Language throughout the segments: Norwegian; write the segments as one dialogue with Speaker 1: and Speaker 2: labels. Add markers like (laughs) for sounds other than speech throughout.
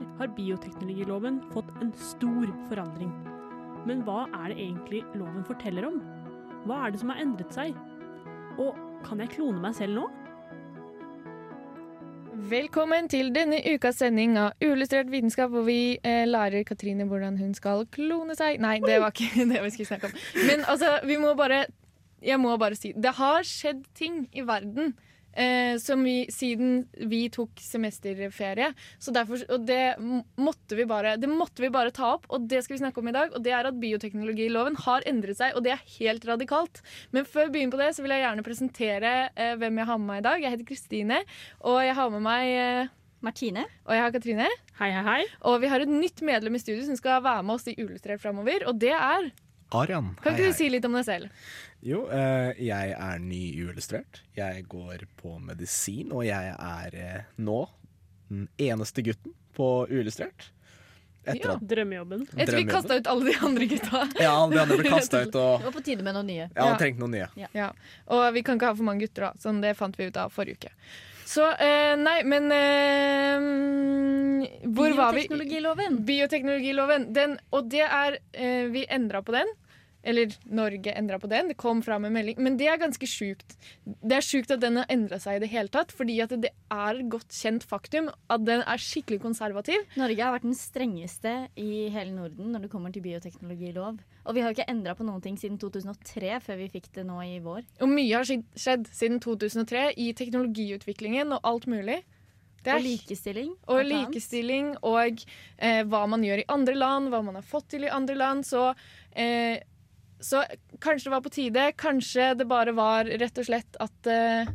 Speaker 1: År har bioteknologiloven fått en stor forandring. Men hva er det egentlig loven forteller om? Hva er det som har endret seg? Og kan jeg klone meg selv nå?
Speaker 2: Velkommen til denne ukas sending av Uillustrert vitenskap, hvor vi eh, lærer Katrine hvordan hun skal klone seg. Nei, det var ikke (laughs) det vi skulle snakke om. Men altså, vi må bare Jeg må bare si Det har skjedd ting i verden. Eh, som vi, siden vi tok semesterferie. Så derfor, og det måtte vi bare Det måtte vi bare ta opp, og det skal vi snakke om i dag. Og det er at bioteknologiloven har endret seg, og det er helt radikalt. Men før vi begynner på det, så vil jeg gjerne presentere eh, hvem jeg har med meg i dag. Jeg heter Kristine, og jeg har med meg eh,
Speaker 3: Martine.
Speaker 2: og jeg har Katrine.
Speaker 1: Hei, hei, hei.
Speaker 2: Og vi har et nytt medlem i studio som skal være med oss i Uillustrert framover, og det er
Speaker 4: Arian.
Speaker 2: Kan ikke du si litt om deg selv?
Speaker 4: Jo, eh, jeg er ny uillustrert. Jeg går på medisin, og jeg er eh, nå den eneste gutten på uillustrert. Etter
Speaker 2: Ja.
Speaker 1: Drømmejobben.
Speaker 2: Etter vi kasta ut alle de andre gutta.
Speaker 4: Ja, alle de andre ble (laughs) ut ut,
Speaker 3: Det var på tide med noe nye.
Speaker 4: ja,
Speaker 2: Ja.
Speaker 4: trengte noen nye.
Speaker 2: Ja. Og vi kan ikke ha for mange gutter, da. Sånn, det fant vi ut av forrige uke. Så eh, nei, men eh, Hvor var vi?
Speaker 3: Bioteknologiloven.
Speaker 2: Bioteknologiloven. Den, og det er eh, Vi endra på den. Eller Norge endra på den. Det kom fram en melding. Men det er ganske sjukt. Det er sjukt at den har endra seg i det hele tatt. Fordi det er et godt kjent faktum at den er skikkelig konservativ.
Speaker 3: Norge har vært den strengeste i hele Norden når det kommer til bioteknologilov. Og vi har jo ikke endra på noen ting siden 2003, før vi fikk det nå i vår.
Speaker 2: Og mye har skjedd- siden 2003 i teknologiutviklingen og alt mulig. Det
Speaker 3: Og likestilling.
Speaker 2: og likestilling og eh, hva man gjør i andre land, hva man har fått til i andre land. Så, eh, så kanskje det var på tide. Kanskje det bare var rett og slett at eh,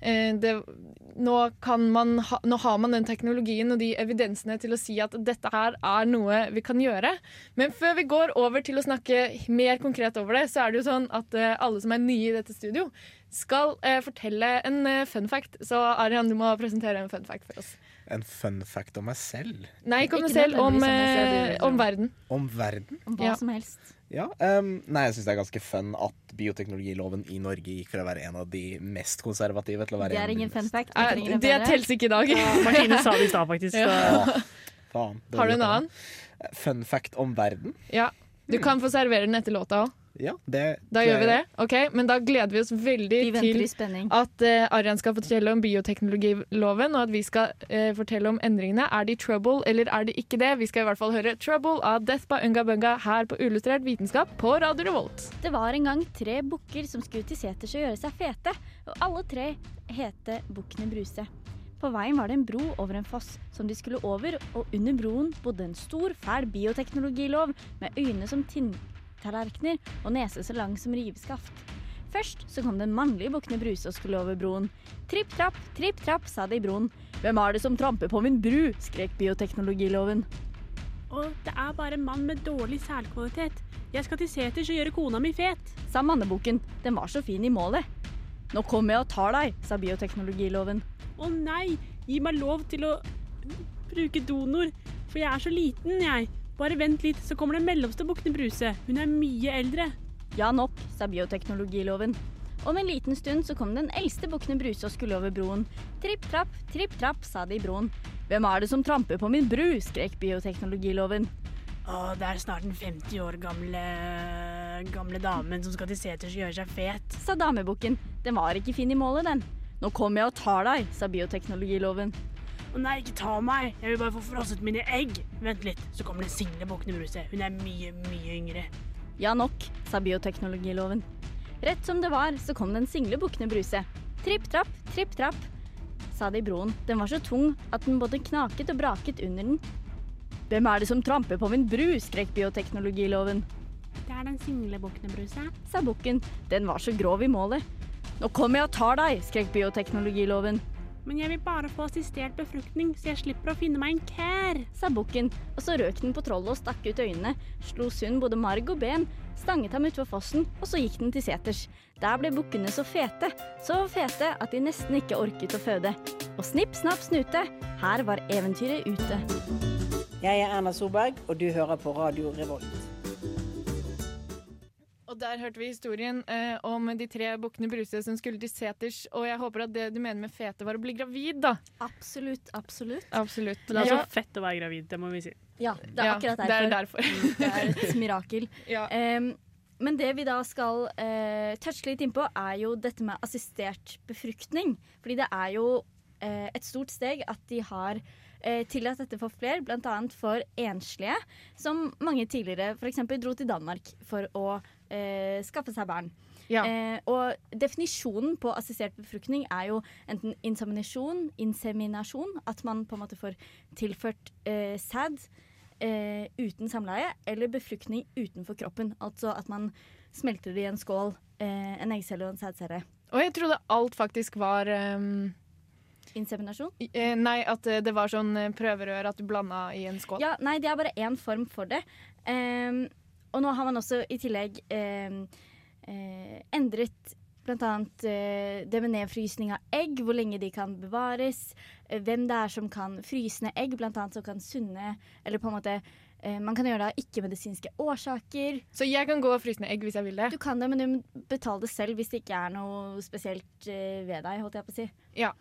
Speaker 2: eh, det, nå, kan man ha, nå har man den teknologien og de evidensene til å si at dette her er noe vi kan gjøre. Men før vi går over til å snakke mer konkret over det, så er det jo sånn at uh, alle som er nye i dette studio, skal uh, fortelle en fun fact. Så Arian, du må presentere en fun fact for oss.
Speaker 4: En fun fact om meg selv.
Speaker 2: Nei, ikke om deg selv, om,
Speaker 3: om
Speaker 2: verden.
Speaker 4: Om verden.
Speaker 3: Om hva
Speaker 2: Ja.
Speaker 3: som helst.
Speaker 4: Ja, um, nei, jeg syns det er ganske fun at bioteknologiloven i Norge gikk fra å være en av de mest konservative til å være
Speaker 3: Det
Speaker 4: en
Speaker 3: er
Speaker 4: av de
Speaker 3: ingen fun fact.
Speaker 2: Det
Speaker 3: bedre.
Speaker 2: telles ikke i dag. (laughs)
Speaker 1: Martine sa det i stad, faktisk.
Speaker 2: Ja.
Speaker 4: Faen.
Speaker 2: Har du en annen?
Speaker 4: Fun fact om verden?
Speaker 2: Ja. Du kan få servere den etter låta òg.
Speaker 4: Ja, det
Speaker 2: Da gjør vi det. ok? Men da gleder vi oss veldig
Speaker 3: Vi venter
Speaker 2: til
Speaker 3: spenning.
Speaker 2: at uh, Arjan skal fortelle om bioteknologiloven, og at vi skal eh, fortelle om endringene. Er de trouble, eller er de ikke det? Vi skal i hvert fall høre 'Trouble' av Death by Unga Bunga her på Ullustrert vitenskap på Radio Revolt.
Speaker 3: Det var en gang tre bukker som skulle til seters og gjøre seg fete, og alle tre hete Bukkene Bruse. På veien var det en bro over en foss som de skulle over, og under broen bodde en stor, fæl bioteknologilov med øyne som tinntallerkener og nese så lang som riveskaft. Først så kom den mannlige Bukkene Bruse og skulle over broen. Tripp trapp, tripp trapp, sa det i broen. Hvem er det som tramper på min bru? skrek bioteknologiloven.
Speaker 1: Og det er bare en mann med dårlig selkvalitet. Jeg skal til seters og gjøre kona mi fet.
Speaker 3: sa mannebukken. Den var så fin i målet. Nå kommer jeg og tar deg, sa bioteknologiloven.
Speaker 1: Å nei, gi meg lov til å bruke donor, for jeg er så liten, jeg. Bare vent litt, så kommer den mellomste Bukkene Bruse. Hun er mye eldre.
Speaker 3: Ja nok, sa bioteknologiloven. Om en liten stund så kom den eldste bukkene Bruse og skulle over broen. Tripp trapp, tripp trapp, sa de i broen. Hvem er det som tramper på min bru? skrek bioteknologiloven.
Speaker 1: Å, det er snart den 50 år gamle gamle damen som skal til seters og gjøre seg fet.
Speaker 3: Sa damebukken. Den var ikke fin i målet, den. Nå kommer jeg og tar deg, sa bioteknologiloven.
Speaker 1: Å nei, ikke ta meg. Jeg vil bare få frosset mine egg. Vent litt, så kommer den single bukkende Bruse. Hun er mye, mye yngre.
Speaker 3: Ja nok, sa bioteknologiloven. Rett som det var, så kom den single bukkende Bruse. Tripp trapp, tripp trapp, sa det i broen. Den var så tung at den både knaket og braket under den. Hvem er det som tramper på min bru? skrek bioteknologiloven.
Speaker 1: Det er den single bukkende Bruse.
Speaker 3: Sa bukken. Den var så grov i målet. Nå kommer jeg og tar deg, skrek bioteknologiloven.
Speaker 1: Men jeg vil bare få assistert befruktning, så jeg slipper å finne meg en kær.
Speaker 3: sa bukken, og så røk den på trollet og stakk ut øynene, slo sund både marg og ben, stanget ham utfor fossen, og så gikk den til seters. Der ble bukkene så fete, så fete at de nesten ikke orket å føde. Og snipp, snapp, snute, her var eventyret ute.
Speaker 5: Jeg er Erna Solberg, og du hører på Radio Revolt.
Speaker 2: Og der hørte vi historien eh, om de tre bukkene Bruse som skulle til seters. Og jeg håper at det du mener med fete, var å bli gravid, da.
Speaker 3: Absolutt, absolutt.
Speaker 2: Absolutt.
Speaker 1: Men det er
Speaker 2: ja.
Speaker 1: så fett å være gravid, det må vi si.
Speaker 3: Ja, det er
Speaker 2: Ja,
Speaker 3: akkurat
Speaker 2: det er
Speaker 3: derfor.
Speaker 2: derfor.
Speaker 3: Det er et mirakel. (laughs)
Speaker 2: ja.
Speaker 3: Um, men det vi da skal uh, touche litt innpå, er jo dette med assistert befruktning. Fordi det er jo uh, et stort steg at de har uh, tillatt dette for flere, bl.a. for enslige, som mange tidligere f.eks. dro til Danmark for å eh, skaffe seg barn.
Speaker 2: Ja.
Speaker 3: Eh, og definisjonen på assistert befruktning er jo enten inseminasjon, inseminasjon, at man på en måte får tilført eh, sæd eh, uten samleie, eller befruktning utenfor kroppen. Altså at man smelter det i en skål, eh, en eggcelle og en sædcelle.
Speaker 2: Og jeg trodde alt faktisk var um
Speaker 3: Inseminasjon?
Speaker 2: eh, Nei, at det var sånn prøverør at du blanda i en skål.
Speaker 3: Ja, nei, det er bare én form for det. Ehm, og nå har man også i tillegg eh, eh, endret annet eh, det med nedfrysning av egg, hvor lenge de kan bevares, eh, hvem det er som kan fryse ned egg, annet som kan sunne, eller på en måte eh, man kan gjøre det av ikke-medisinske årsaker.
Speaker 2: Så jeg kan gå og fryse ned egg hvis jeg vil det.
Speaker 3: Du kan det, men du må betale det selv hvis det ikke er noe spesielt eh, ved deg, holdt jeg på å si.
Speaker 2: Ja.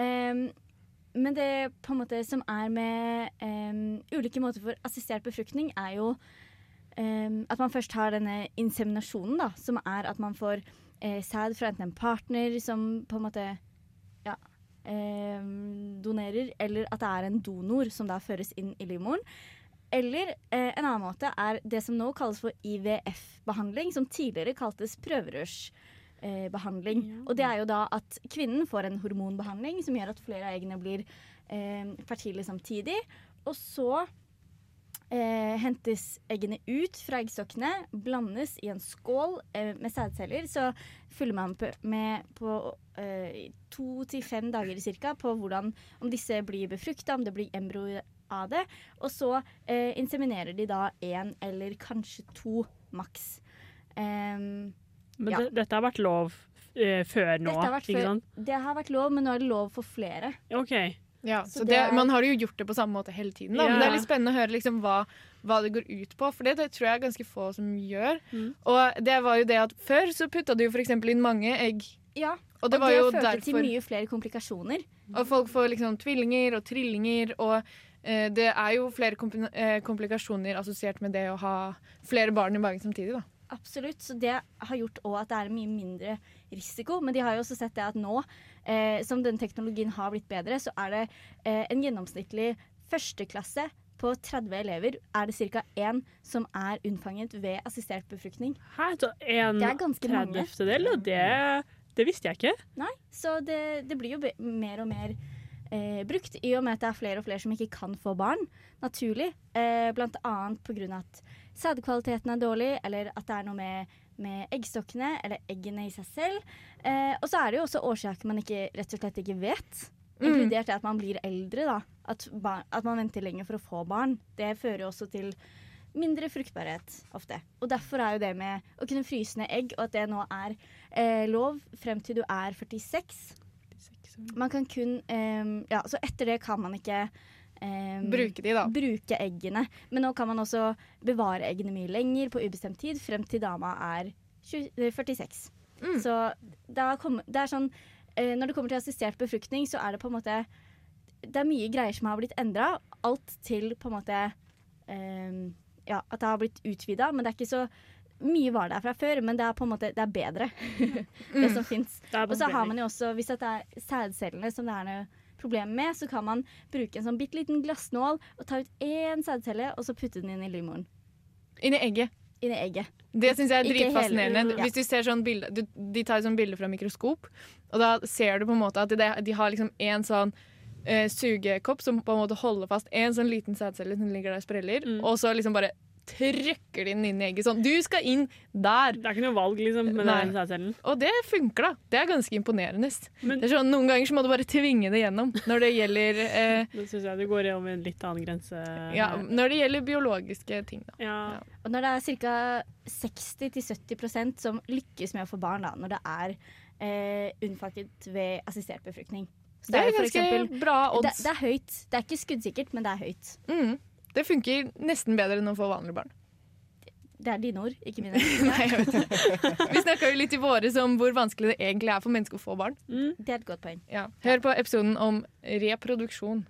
Speaker 3: Ehm, men det på en måte som er med um, ulike måter for assistert befruktning, er jo at man først har denne inseminasjonen, da, som er at man får eh, sæd fra enten en partner som på en måte ja, ehm, donerer, eller at det er en donor som da føres inn i livmoren. Eller eh, en annen måte er det som nå kalles for IVF-behandling, som tidligere kaltes prøverørsbehandling. Eh.
Speaker 1: Ja.
Speaker 3: Og det er jo da at kvinnen får en hormonbehandling som gjør at flere av eggene blir eh, fertile samtidig. Og så eh, hentes eggene ut fra eggstokkene, blandes i en skål eh, med sædceller. Så fyller man på, med på eh, to til fem dager cirka på hvordan, om disse blir befrukta, om det blir embryo av det. Og så eh, inseminerer de da én eller kanskje to maks. Em,
Speaker 1: Men
Speaker 3: Ja.
Speaker 1: det, dette har vært lov eh, før nå,
Speaker 3: dette har vært før, det har vært lov, men nå er det lov for flere.
Speaker 1: OK.
Speaker 2: Ja,
Speaker 3: Så
Speaker 2: så
Speaker 3: det
Speaker 2: Man har jo gjort det på samme måte hele tiden. Da.
Speaker 1: Ja.
Speaker 2: Men det er litt spennende å høre liksom hva, hva det går ut på, for det, det tror jeg er ganske få som gjør.
Speaker 1: Mm.
Speaker 2: Og det var jo det at Før så putta du jo f.eks. inn mange egg,
Speaker 3: Ja,
Speaker 2: og det var det
Speaker 3: førte til mye flere komplikasjoner.
Speaker 2: Og folk får liksom tvillinger og trillinger, og eh, det er jo flere eh, komplikasjoner assosiert med det å ha flere barn i magen samtidig, da.
Speaker 3: Absolutt, så det har gjort også at det er mye mindre risiko. Men de har jo også sett det at nå, eh, som den teknologien har blitt bedre, så er det eh, en gjennomsnittlig førsteklasse på 30 elever er det ca. én som er unnfanget ved assistert befruktning.
Speaker 1: Hæ, så en
Speaker 3: Det er ganske mange.
Speaker 1: Del, og det, det visste jeg ikke.
Speaker 3: Nei, så det, det blir jo mer og mer eh, brukt, i og med at det er flere og flere som ikke kan få barn naturlig. Eh, blant annet pga. at sædkvaliteten er dårlig, eller at det er noe med, med eggstokkene eller eggene i seg selv. Eh, og så er det jo også årsaker man ikke, rett og slett ikke vet.
Speaker 2: Mm.
Speaker 3: Inkludert det at man blir eldre, da. At, bar at man venter lenger for å få barn. Det fører jo også til mindre fruktbarhet ofte. Og derfor er jo det med å kunne fryse ned egg, og at det nå er eh, lov frem til du er 46. Man kan kun eh, Ja, så etter det kan man ikke eh,
Speaker 2: Bruke de, da.
Speaker 3: bruke eggene. Men nå kan man også bevare eggene mye lenger på ubestemt tid, frem til dama er 20, eh, 46.
Speaker 2: Mm.
Speaker 3: Så kom, det er sånn uh, Når det kommer til assistert befruktning, så er det på en måte Det er mye greier som har blitt endra. Alt til på en måte um, Ja, at det har blitt utvida, men det er ikke så mye var der fra før, men det er på en måte Det er bedre, (laughs) det som fins. Og så har man jo også, hvis det er sædcellene som det er noe problem med, så kan man bruke en sånn bitte liten glassnål og ta ut én sædcelle, og så putte den inn i livmoren.
Speaker 2: i egget.
Speaker 3: Inn i egget.
Speaker 2: Det syns jeg er dritfascinerende. Hvis du ser sånn bilde du, De tar sånn bilde fra mikroskop, og da ser du på en måte at de, de har liksom en sånn eh, sugekopp som på en måte holder fast en sånn liten sædcelle som ligger der og spreller,
Speaker 1: Mm.
Speaker 2: og så liksom bare trøkker de den inn i egget sånn. Du skal inn der!
Speaker 1: Det er ikke noe valg, liksom, med
Speaker 2: Nei.
Speaker 1: den sædcellen.
Speaker 2: Og det funker, da. Det er ganske imponerende.
Speaker 1: Men
Speaker 2: Det er sånn, Noen ganger så må du bare tvinge det gjennom når det gjelder, (laughs) eh,
Speaker 1: Det syns jeg du går over en litt annen grense.
Speaker 2: ja, når det gjelder biologiske ting. da.
Speaker 1: ja.
Speaker 3: Og når det er ca. 60-70% som lykkes med å få barn, da, når det er eh, unnfanget ved assistert befruktning. Så
Speaker 2: Det er
Speaker 3: jo for
Speaker 2: ganske
Speaker 3: eksempel-
Speaker 2: bra
Speaker 3: det, det er høyt. Det er ikke skuddsikkert, men det er høyt.
Speaker 2: Mm. Det funker nesten bedre enn å få vanlige barn.
Speaker 3: Det er dine ord, ikke mine. (laughs)
Speaker 2: Nei, jeg vet ikke. Vi snakka jo litt i våres om hvor vanskelig det egentlig er for mennesker å få barn.
Speaker 1: Mm.
Speaker 3: Det er et godt poeng.
Speaker 2: Ja. Hør på episoden om reproduksjon.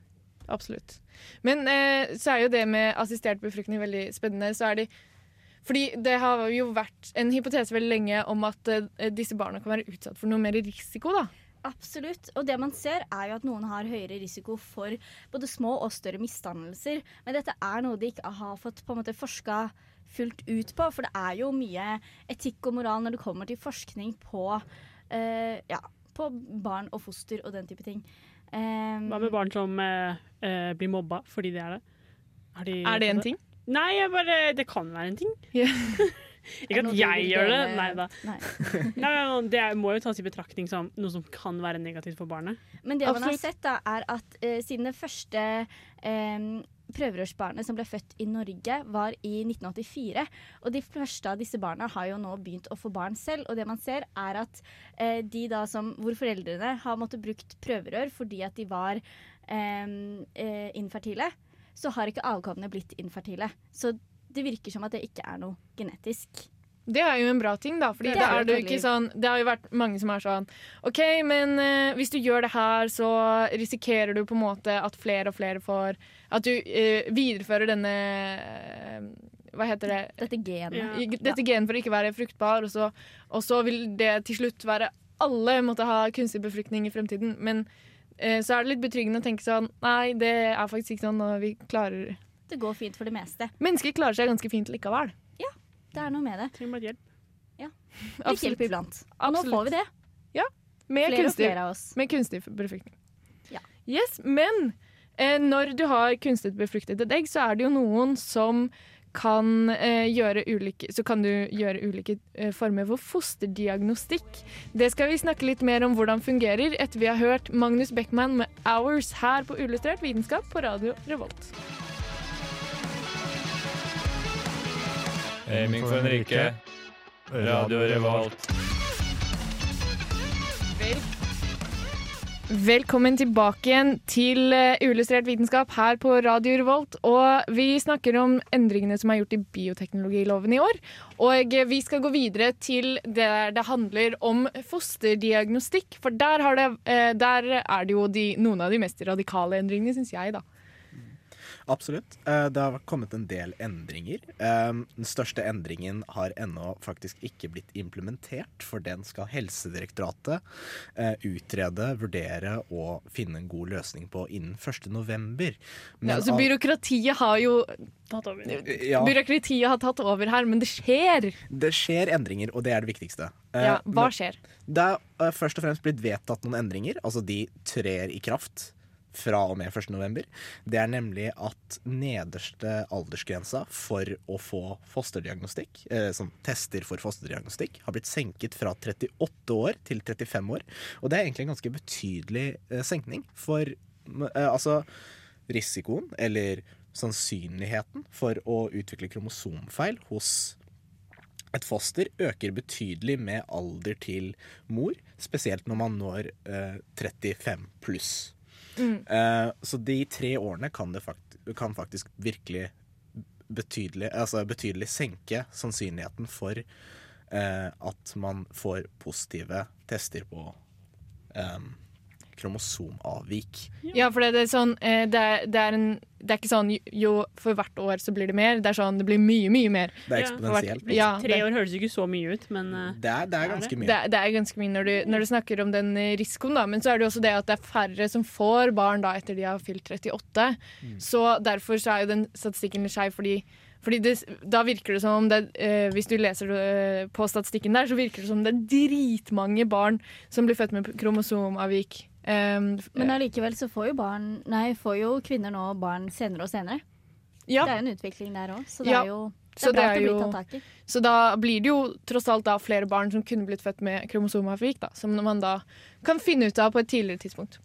Speaker 2: Absolutt. Men eh, så er jo det med assistert befruktning veldig spennende. Så er de fordi det har jo vært en hypotese veldig lenge om at eh, disse barna kan være utsatt for noe mer risiko. da.
Speaker 3: Absolutt. Og det man ser, er jo at noen har høyere risiko for både små og større misdannelser. Men dette er noe de ikke har fått på en måte forska fullt ut på. For det er jo mye etikk og moral når det kommer til forskning på, eh, ja, på barn og foster og den type ting. Um,
Speaker 1: Hva med barn som eh, eh, blir mobba fordi de er det? Er, de
Speaker 2: Er det en ting?
Speaker 1: Nei, jeg bare, det kan være en ting.
Speaker 2: Ja. (laughs) (laughs)
Speaker 1: ikke at jeg gjør det, nei da. (laughs)
Speaker 3: Nei.
Speaker 1: Nei, men det må jo tas i betraktning som noe som kan være negativt for barnet.
Speaker 3: Men det man har sett, da, er at uh, siden det første um, prøverørsbarnet som ble født i Norge, var i 1984. Og de første av disse barna har jo nå begynt å få barn selv. Og det man ser, er at eh, de da som hvor foreldrene har måttet brukt prøverør fordi at de var eh, infertile, så har ikke avkommene blitt infertile. Så det virker som at det ikke er noe genetisk.
Speaker 2: Det er jo en bra ting, da. Fordi
Speaker 3: Det er
Speaker 2: det,
Speaker 3: er
Speaker 2: ikke sånn, det har jo vært mange som er sånn OK, men uh, hvis du gjør det her, så risikerer du på en måte at flere og flere får At du uh, viderefører denne eh, Hva heter det?
Speaker 3: Dette genet.
Speaker 1: Ja.
Speaker 2: Dette genet for å ikke være fruktbar, og så, og så vil det til slutt være Alle måtte ha kunstig befruktning i fremtiden. Men uh, så er det litt betryggende å tenke sånn Nei, det er faktisk ikke sånn, og vi klarer
Speaker 3: Det går fint for det meste.
Speaker 2: Mennesker klarer seg ganske fint likevel.
Speaker 3: Ja, Det er noe med det.
Speaker 1: Trenger bare hjelp. (laughs)
Speaker 3: Litt hjelp iblant. Og nå får vi det.
Speaker 2: Med
Speaker 3: Flere og
Speaker 2: kunstig
Speaker 3: flere av oss.
Speaker 2: Med kunstig befruktning.
Speaker 3: Ja.
Speaker 2: Yes, men eh, når du har kunstig befruktet et egg, så er det jo noen som kan eh, gjøre ulike Så kan du gjøre ulike eh, former for fosterdiagnostikk. Det skal vi snakke litt mer om hvordan fungerer etter vi har hørt Magnus Beckmann med 'Hours' her på Uillustrert vitenskap på Radio Revolt.
Speaker 6: Aiming for Henrike. Radio Revolt.
Speaker 2: Vel. Velkommen tilbake igjen til eh, Uillustrert vitenskap her på Radio Revolt. Og vi snakker om endringene som er gjort i bioteknologiloven i år. Og eh, vi skal gå videre til der det handler om fosterdiagnostikk. For der, har det, eh, der er det jo de, noen av de mest radikale endringene, syns jeg, da.
Speaker 4: Absolutt. Eh, Det har kommet en del endringer. Eh, Den største endringen har ennå faktisk ikke blitt implementert, for den skal Helsedirektoratet eh, utrede, vurdere og finne en god løsning på innen 1. november. Men
Speaker 2: Ja, så byråkratiet har jo
Speaker 1: Tatt over.
Speaker 4: ja,
Speaker 2: Byråkratiet har tatt over her, men det skjer!
Speaker 4: det skjer endringer, og det er det viktigste.
Speaker 2: Ja, hva skjer?
Speaker 4: Det er først og fremst blitt vedtatt noen endringer, altså de trer i kraft fra og med 1. november. Det er nemlig at nederste aldersgrensa for å få fosterdiagnostikk, eh, som tester for fosterdiagnostikk, har blitt senket fra 38 år til 35 år. Og det er egentlig en ganske betydelig eh, senkning, for eh, altså risikoen, eller sannsynligheten for å utvikle kromosomfeil hos et foster øker betydelig med alder til mor, spesielt når man når eh, 35 pluss. Eh, så de tre årene kan det fakt kan faktisk virkelig betydelig, altså betydelig senke sannsynligheten for eh, at man får positive tester på eh, kromosomavvik.
Speaker 2: Ja, for det er sånn eh, det er, det, er en, det er ikke sånn jo for hvert år så blir det mer. Det er sånn det blir mye, mye mer.
Speaker 4: Det er eksponentielt.
Speaker 2: Ja,
Speaker 1: Tre år høres ikke så mye ut, men eh,
Speaker 4: Det er, det er ganske
Speaker 2: det,
Speaker 4: mye.
Speaker 2: er- det er ganske mye når du, når du snakker om den risikoen, da. Men så er det jo også det at det er færre som får barn da etter de har fylt 38. Så derfor så er jo den statistikken litt skeiv, fordi fordi det, da virker det som om det, eh, Hvis du leser eh, på statistikken der, så virker det som det er dritmange barn som blir født med kromosomavvik. Um,
Speaker 3: Men allikevel så får jo, barn, nei, får jo kvinner nå barn senere og senere.
Speaker 2: ja,
Speaker 3: Det er jo en utvikling der òg, så det
Speaker 2: Ja.
Speaker 3: er jo Det
Speaker 2: Så,
Speaker 3: er bra
Speaker 2: det
Speaker 3: at det blir tatt tak i.
Speaker 2: så da blir det jo tross alt da flere barn som kunne blitt født med kromosomavvik, da, som man da kan finne ut av på et tidligere tidspunkt.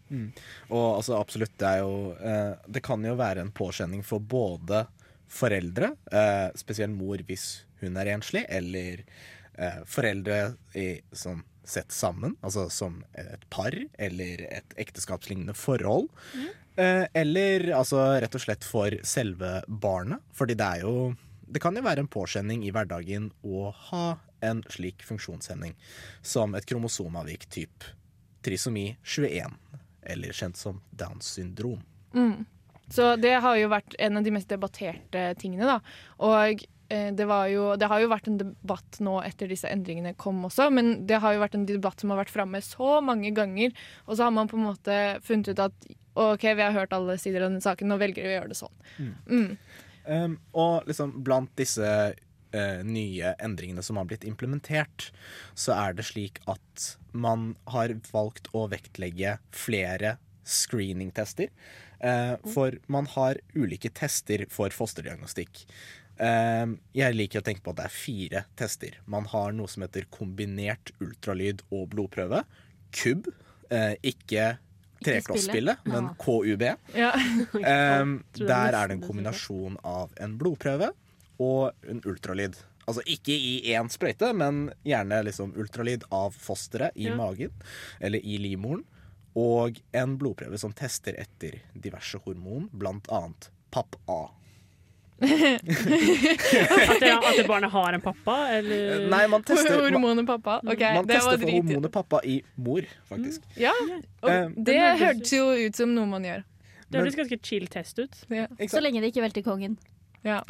Speaker 4: Og altså, absolutt, det er jo eh, Det kan jo være en påkjenning for både foreldre, eh, spesielt mor hvis hun er enslig, eller eh, foreldre i, sånn sett sammen, altså som et par eller et ekteskapslignende forhold. Mm. eller altså rett og slett for selve barnet, fordi det er jo Det kan jo være en påkjenning i hverdagen å ha en slik funksjonshemning som et kromosomavvik typ trisomi 21, eller kjent som Downs syndrom.
Speaker 2: Så det har jo vært en av de mest debatterte tingene, da. Og det, var jo, det har jo vært en debatt nå etter disse endringene kom også, men det har jo vært en debatt som har vært framme så mange ganger, og så har man på en måte funnet ut at OK, vi har hørt alle sider av den saken, nå velger vi å gjøre det sånn. Mm.
Speaker 4: Um, og liksom blant disse uh, nye endringene som har blitt implementert, så er det slik at man har valgt å vektlegge flere screeningtester. Eh, for man har ulike tester for fosterdiagnostikk. Eh, jeg liker å tenke på at det er fire tester. Man har noe som heter kombinert ultralyd og blodprøve. KUB. Eh, ikke treklossspillet, men KUB.
Speaker 2: Ja. (laughs)
Speaker 1: Er
Speaker 4: der er det en kombinasjon av en blodprøve og en ultralyd. Altså ikke i én sprøyte, men gjerne liksom ultralyd av fosteret i
Speaker 1: Ja.
Speaker 4: magen eller i livmoren. Og en blodprøve som tester etter diverse hormon, blant annet PAP-A.
Speaker 1: At, det, at det barnet har en pappa, eller
Speaker 4: Nei, man tester,
Speaker 2: Hormonet pappa. Okay,
Speaker 4: man
Speaker 2: det
Speaker 4: tester
Speaker 2: var
Speaker 4: for hormonet pappa i mor, faktisk.
Speaker 2: Ja, og
Speaker 4: Eh,
Speaker 2: det
Speaker 1: hørtes
Speaker 2: jo ut som noe man gjør.
Speaker 1: Det høres ganske chill test ut.
Speaker 2: Ja.
Speaker 3: Så lenge det ikke velter kongen.
Speaker 2: Ja.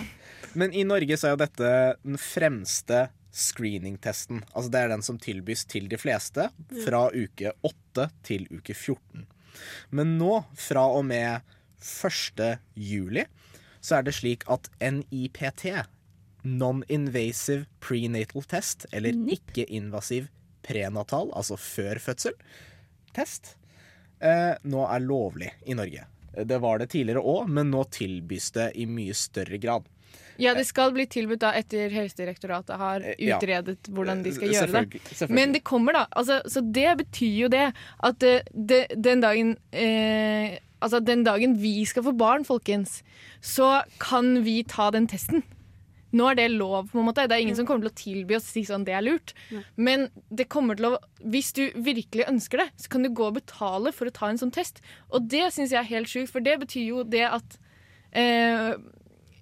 Speaker 2: (laughs)
Speaker 4: Men i Norge så er jo dette den fremste screeningtesten. Altså det er den som tilbys til de fleste fra uke 8 til uke 14. Men nå, fra og med 1. juli, så er det slik at NIPT, Non-Invasive Prenatal Test, eller ikke-invasiv prenatal, altså før fødsel, test, eh, nå er lovlig i Norge. Det var det tidligere òg, men nå tilbys det i mye større grad.
Speaker 2: ja, det skal bli tilbudt da etter Helsedirektoratet har
Speaker 4: utredet ja.
Speaker 2: hvordan de skal gjøre det.
Speaker 4: Selvfølgelig.
Speaker 2: Men det kommer, da. Altså, så det betyr jo det at eh, det, den dagen eh, Altså den dagen vi skal få barn, folkens, så kan vi ta den testen. Nå er det lov, på en måte. Det er ingen som kommer til å tilby oss å si sånn det er lurt. Men det kommer til å Hvis du virkelig ønsker det, så kan du gå og betale for å ta en sånn test. Og det syns jeg er helt sjukt, for det betyr jo det at eh,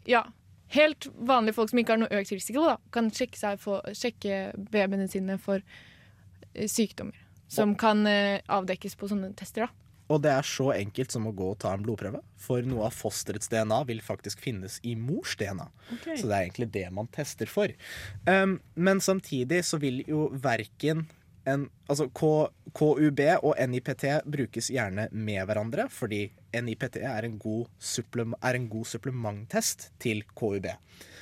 Speaker 2: Ja. Helt vanlige folk som ikke har noe økt risiko, da, kan sjekke, seg for, sjekke babyene sine for eh, sykdommer. Som kan eh, avdekkes på sånne tester. da.
Speaker 4: Og det er så enkelt som å gå og ta en blodprøve. For noe av fosterets DNA vil faktisk finnes i mors DNA. Så det er egentlig det man tester for. Um, men samtidig så vil jo verken en, altså K, KUB og NIPT brukes gjerne med hverandre, fordi NIPT er en god, supplem, er en god supplementtest til KUB.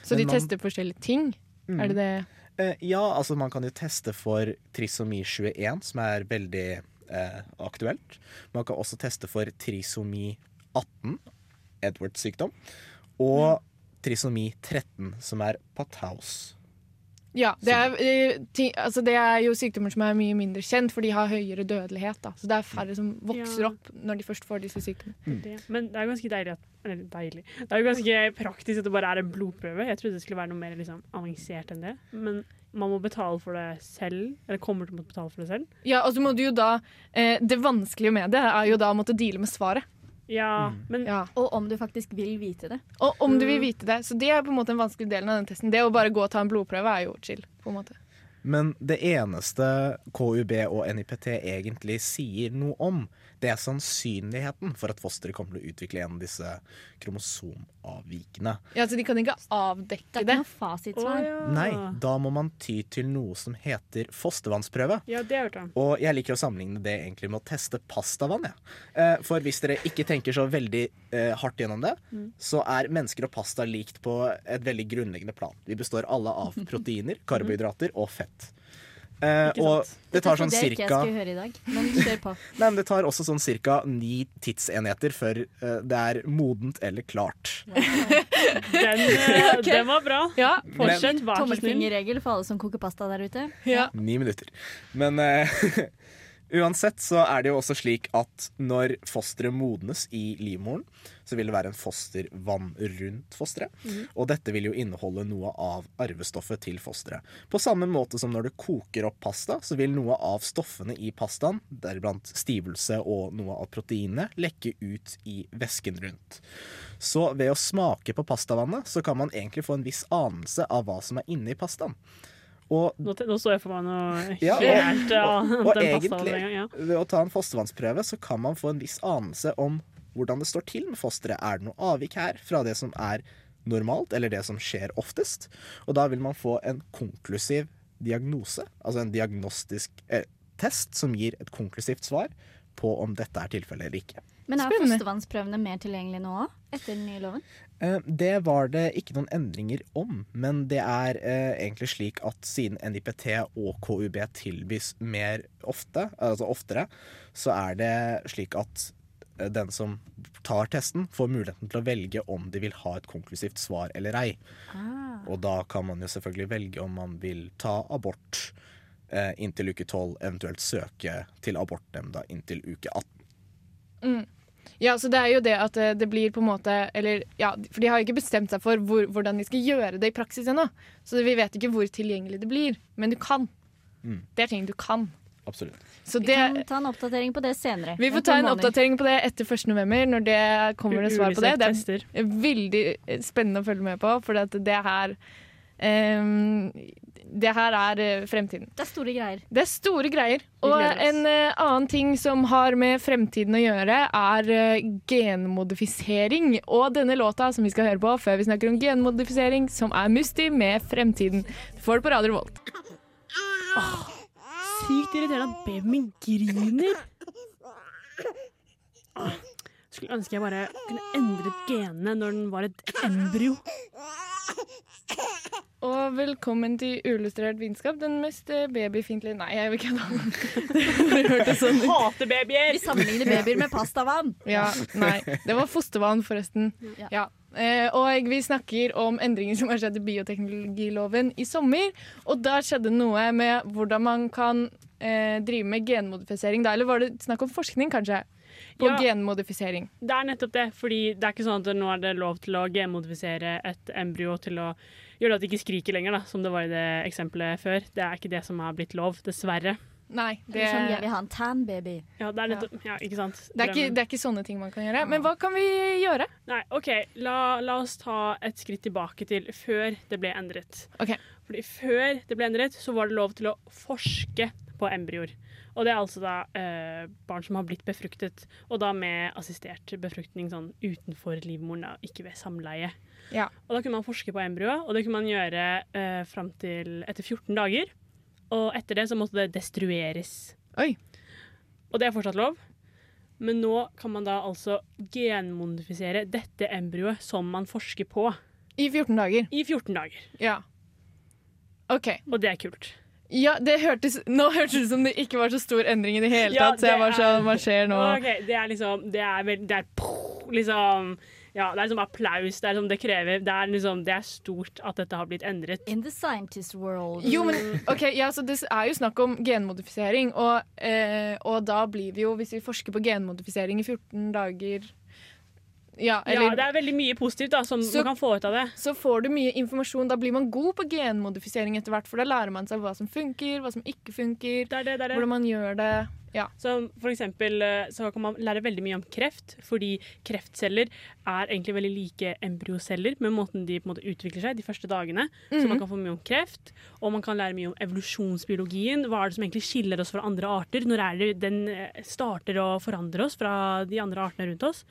Speaker 2: Så de
Speaker 4: man-
Speaker 2: tester forskjellige ting. Er det det?
Speaker 4: Uh, ja, altså man kan jo teste for trisomi 21, som er veldig eh, aktuelt. Man kan også teste for trisomi 18, Edwards sykdom, og trisomi 13, som er Pataus.
Speaker 2: Ja, det er, eh, altså det er jo sykdommer som er mye mindre kjent, for de har høyere dødelighet. Da. Så det er færre som vokser
Speaker 1: Ja.
Speaker 2: opp når de først får disse sykdommene.
Speaker 1: Mm. Men det er jo ganske deilig at Eller deilig. Det er jo ganske praktisk at det bare er en blodprøve. Jeg trodde det skulle være noe mer liksom, avansert enn det. Men man må betale for det selv. Eller kommer til å måtte betale for det selv.
Speaker 2: Ja, og så må du jo da eh, Det vanskelige med det er jo da å måtte deale med svaret.
Speaker 1: Ja, men
Speaker 2: Ja.
Speaker 3: Og om du faktisk vil vite det.
Speaker 2: Og om du vil vite det. Så det er på en måte en vanskelig delen av den testen. Det å bare gå og ta en blodprøve er jo chill. på en måte.
Speaker 4: Men det eneste KUB og NIPT egentlig sier noe om, det er sannsynligheten for at fosteret kommer til å utvikle en av disse kromosomavvikene.
Speaker 2: Ja, Så de kan ikke avdekke
Speaker 3: Det
Speaker 2: Det
Speaker 3: er ikke noe fasitsvar.
Speaker 1: Oh, ja.
Speaker 4: Nei, da må man ty til noe som heter fostervannsprøve.
Speaker 1: Ja, det har jeg hørt om.
Speaker 4: Og jeg liker å sammenligne det egentlig med å teste pastavann. Ja. Eh, For hvis dere ikke tenker så veldig eh, hardt gjennom det, så er mennesker og pasta likt på et veldig grunnleggende plan. Vi består alle av proteiner, (laughs) karbohydrater og fett. Eh, og det tar sånn
Speaker 3: ikke jeg
Speaker 4: cirka
Speaker 3: skulle høre i dag, men kjør på. (laughs)
Speaker 4: Nei, men det tar også sånn cirka ni tidsenheter før eh, det er modent eller klart. (laughs)
Speaker 1: Den, eh, (laughs) den var bra.
Speaker 2: Ja.
Speaker 1: Fortsett, vær så snill.
Speaker 3: Tommelfingerregel for alle som koker pasta der ute.
Speaker 2: ja.
Speaker 4: Ni minutter. Men eh, uansett så er det jo også slik at når fosteret modnes i livmoren, så vil det være en fostervann rundt fosteret. Og dette vil jo inneholde noe av arvestoffet til fosteret. På samme måte som når du koker opp pasta, så vil noe av stoffene i pastaen, deriblant stivelse og noe av proteinet, lekke ut i væsken rundt. Så ved å smake på pastavannet, så kan man egentlig få en viss anelse av hva som er inni pastaen. Og
Speaker 1: Nå, nå så jeg for meg noe (laughs)
Speaker 4: Ja, og-
Speaker 1: helt ja,
Speaker 4: og
Speaker 1: den pastaen
Speaker 4: egentlig-
Speaker 1: gang, ja.
Speaker 4: ved å ta en fostervannsprøve så kan man få en viss anelse om hvordan det står til med fosteret. Er det noe avvik her fra det som er normalt, eller det som skjer oftest? Og da vil man få en konklusiv diagnose, altså en diagnostisk eh, test som gir et konklusivt svar på om dette er tilfellet eller ikke.
Speaker 3: Men er
Speaker 2: Spennende.
Speaker 3: fostervannsprøvene mer tilgjengelige nå òg, etter den nye loven?
Speaker 4: Eh, Det var det ikke noen endringer om, men det er eh, egentlig slik at siden NIPT og KUB tilbys mer ofte, altså oftere, så er det slik at den som tar testen, får muligheten til å velge om de vil ha et konklusivt svar eller ei.
Speaker 3: Ah.
Speaker 4: Og da kan man jo selvfølgelig velge om man vil ta abort eh, inntil uke 12, eventuelt søke til abortnemnda inntil uke 18.
Speaker 2: Ja, så det er jo det at eh, det blir på en måte Eller ja, for de har jo ikke bestemt seg for hvor, hvordan de skal gjøre det i praksis ennå. Så vi vet ikke hvor tilgjengelig det blir. Men du kan.
Speaker 4: Mm.
Speaker 2: Det er ting du kan.
Speaker 4: Absolutt.
Speaker 2: Så
Speaker 3: Vi
Speaker 2: det
Speaker 3: kan ta en oppdatering på det senere.
Speaker 2: Vi får ta en oppdatering på det etter 1. november, når det kommer det svar på det. Det er veldig spennende å følge med på, for det her um, Det her er eh, fremtiden.
Speaker 3: Det er store greier.
Speaker 2: Det er store greier. Og en uh, annen ting som har med fremtiden å gjøre, er uh, genmodifisering. Og denne låta som vi skal høre på før vi snakker om genmodifisering, som er Musti med Fremtiden. Du får det på Radio Revolt.
Speaker 1: Sykt irriterende at babyen min griner. Skulle ønske jeg bare kunne endret genene når den var et embryo.
Speaker 2: Og velkommen til Uillustrert vitenskap, den mest eh, babyfiendtlige Nei, jeg vil ikke ha det. hørte sånn ut.
Speaker 1: Hater babyer!
Speaker 3: Vi sammenligner babyer med pastavann.
Speaker 2: Ja, nei. Det var fostervann, forresten.
Speaker 3: Ja.
Speaker 2: Eh, og vi snakker om endringer som har skjedd i bioteknologiloven i sommer. Og da skjedde noe med hvordan man kan eh, drive med genmodifisering. Da. Eller var det snakk om forskning, kanskje? På
Speaker 1: Ja.
Speaker 2: genmodifisering.
Speaker 1: Det er nettopp det. fordi det er ikke sånn at nå er det lov til å genmodifisere et embryo til å gjøre at det ikke skriker lenger, da, som det var i det eksempelet før. Det er ikke det som har blitt lov, dessverre.
Speaker 2: Nei, det,
Speaker 3: Det er sånn jeg vil ha en tan baby.
Speaker 1: Ja, det er litt, ja, ikke sant?
Speaker 2: det, er ikke, det er ikke sånne ting man kan gjøre. Men hva kan vi gjøre?
Speaker 1: Nei, OK, la, la oss ta et skritt tilbake til før det ble endret.
Speaker 2: Ok.
Speaker 1: Fordi før det ble endret, så var det lov til å forske på embryoer. Og det er altså da eh, barn som har blitt befruktet, og da med assistert befruktning sånn utenfor livmoren, da, ikke ved samleie.
Speaker 2: Ja.
Speaker 1: Og da kunne man forske på embryoet, og det kunne man gjøre eh, fram til etter 14 dager. Og etter det så måtte det destrueres.
Speaker 2: Oi.
Speaker 1: Og det er fortsatt lov. Men nå kan man da altså genmodifisere dette embryoet som man forsker på,
Speaker 2: I 14 dager.
Speaker 1: i 14 dager.
Speaker 2: Ja. OK.
Speaker 1: Og det er kult.
Speaker 2: Ja, det hørtes, nå hørtes det ut som det ikke var så stor endring i det hele
Speaker 1: Ja,
Speaker 2: tatt. Så jeg var sånn, hva skjer nå?
Speaker 1: Okay, Det er liksom Det er, det er liksom Ja, det er liksom applaus. Det er liksom det krever Det er liksom Det er stort at dette har blitt endret.
Speaker 3: In the scientist world.
Speaker 2: Jo, men ok, ja, så Det er jo snakk om genmodifisering, og, eh, og da blir vi jo, hvis vi forsker på genmodifisering i 14 dager Ja,
Speaker 1: Ja, det er veldig mye positivt da som
Speaker 2: Så-
Speaker 1: man kan få ut av det.
Speaker 2: så får du mye informasjon. Da blir man god på genmodifisering etter hvert, for da lærer man seg hva som funker, hva som ikke funker,
Speaker 1: Det er det, det er det.
Speaker 2: hvordan man gjør det. Ja.
Speaker 1: Så for eksempel eh, så kan man lære veldig mye om kreft, fordi kreftceller er egentlig veldig like embryoceller med måten de måte utvikler seg de første dagene. Så man kan få mye om kreft, og man kan lære mye om evolusjonsbiologien. Hva er det som egentlig skiller oss fra andre arter? Når er det den eh, starter å forandre oss fra de andre artene rundt oss?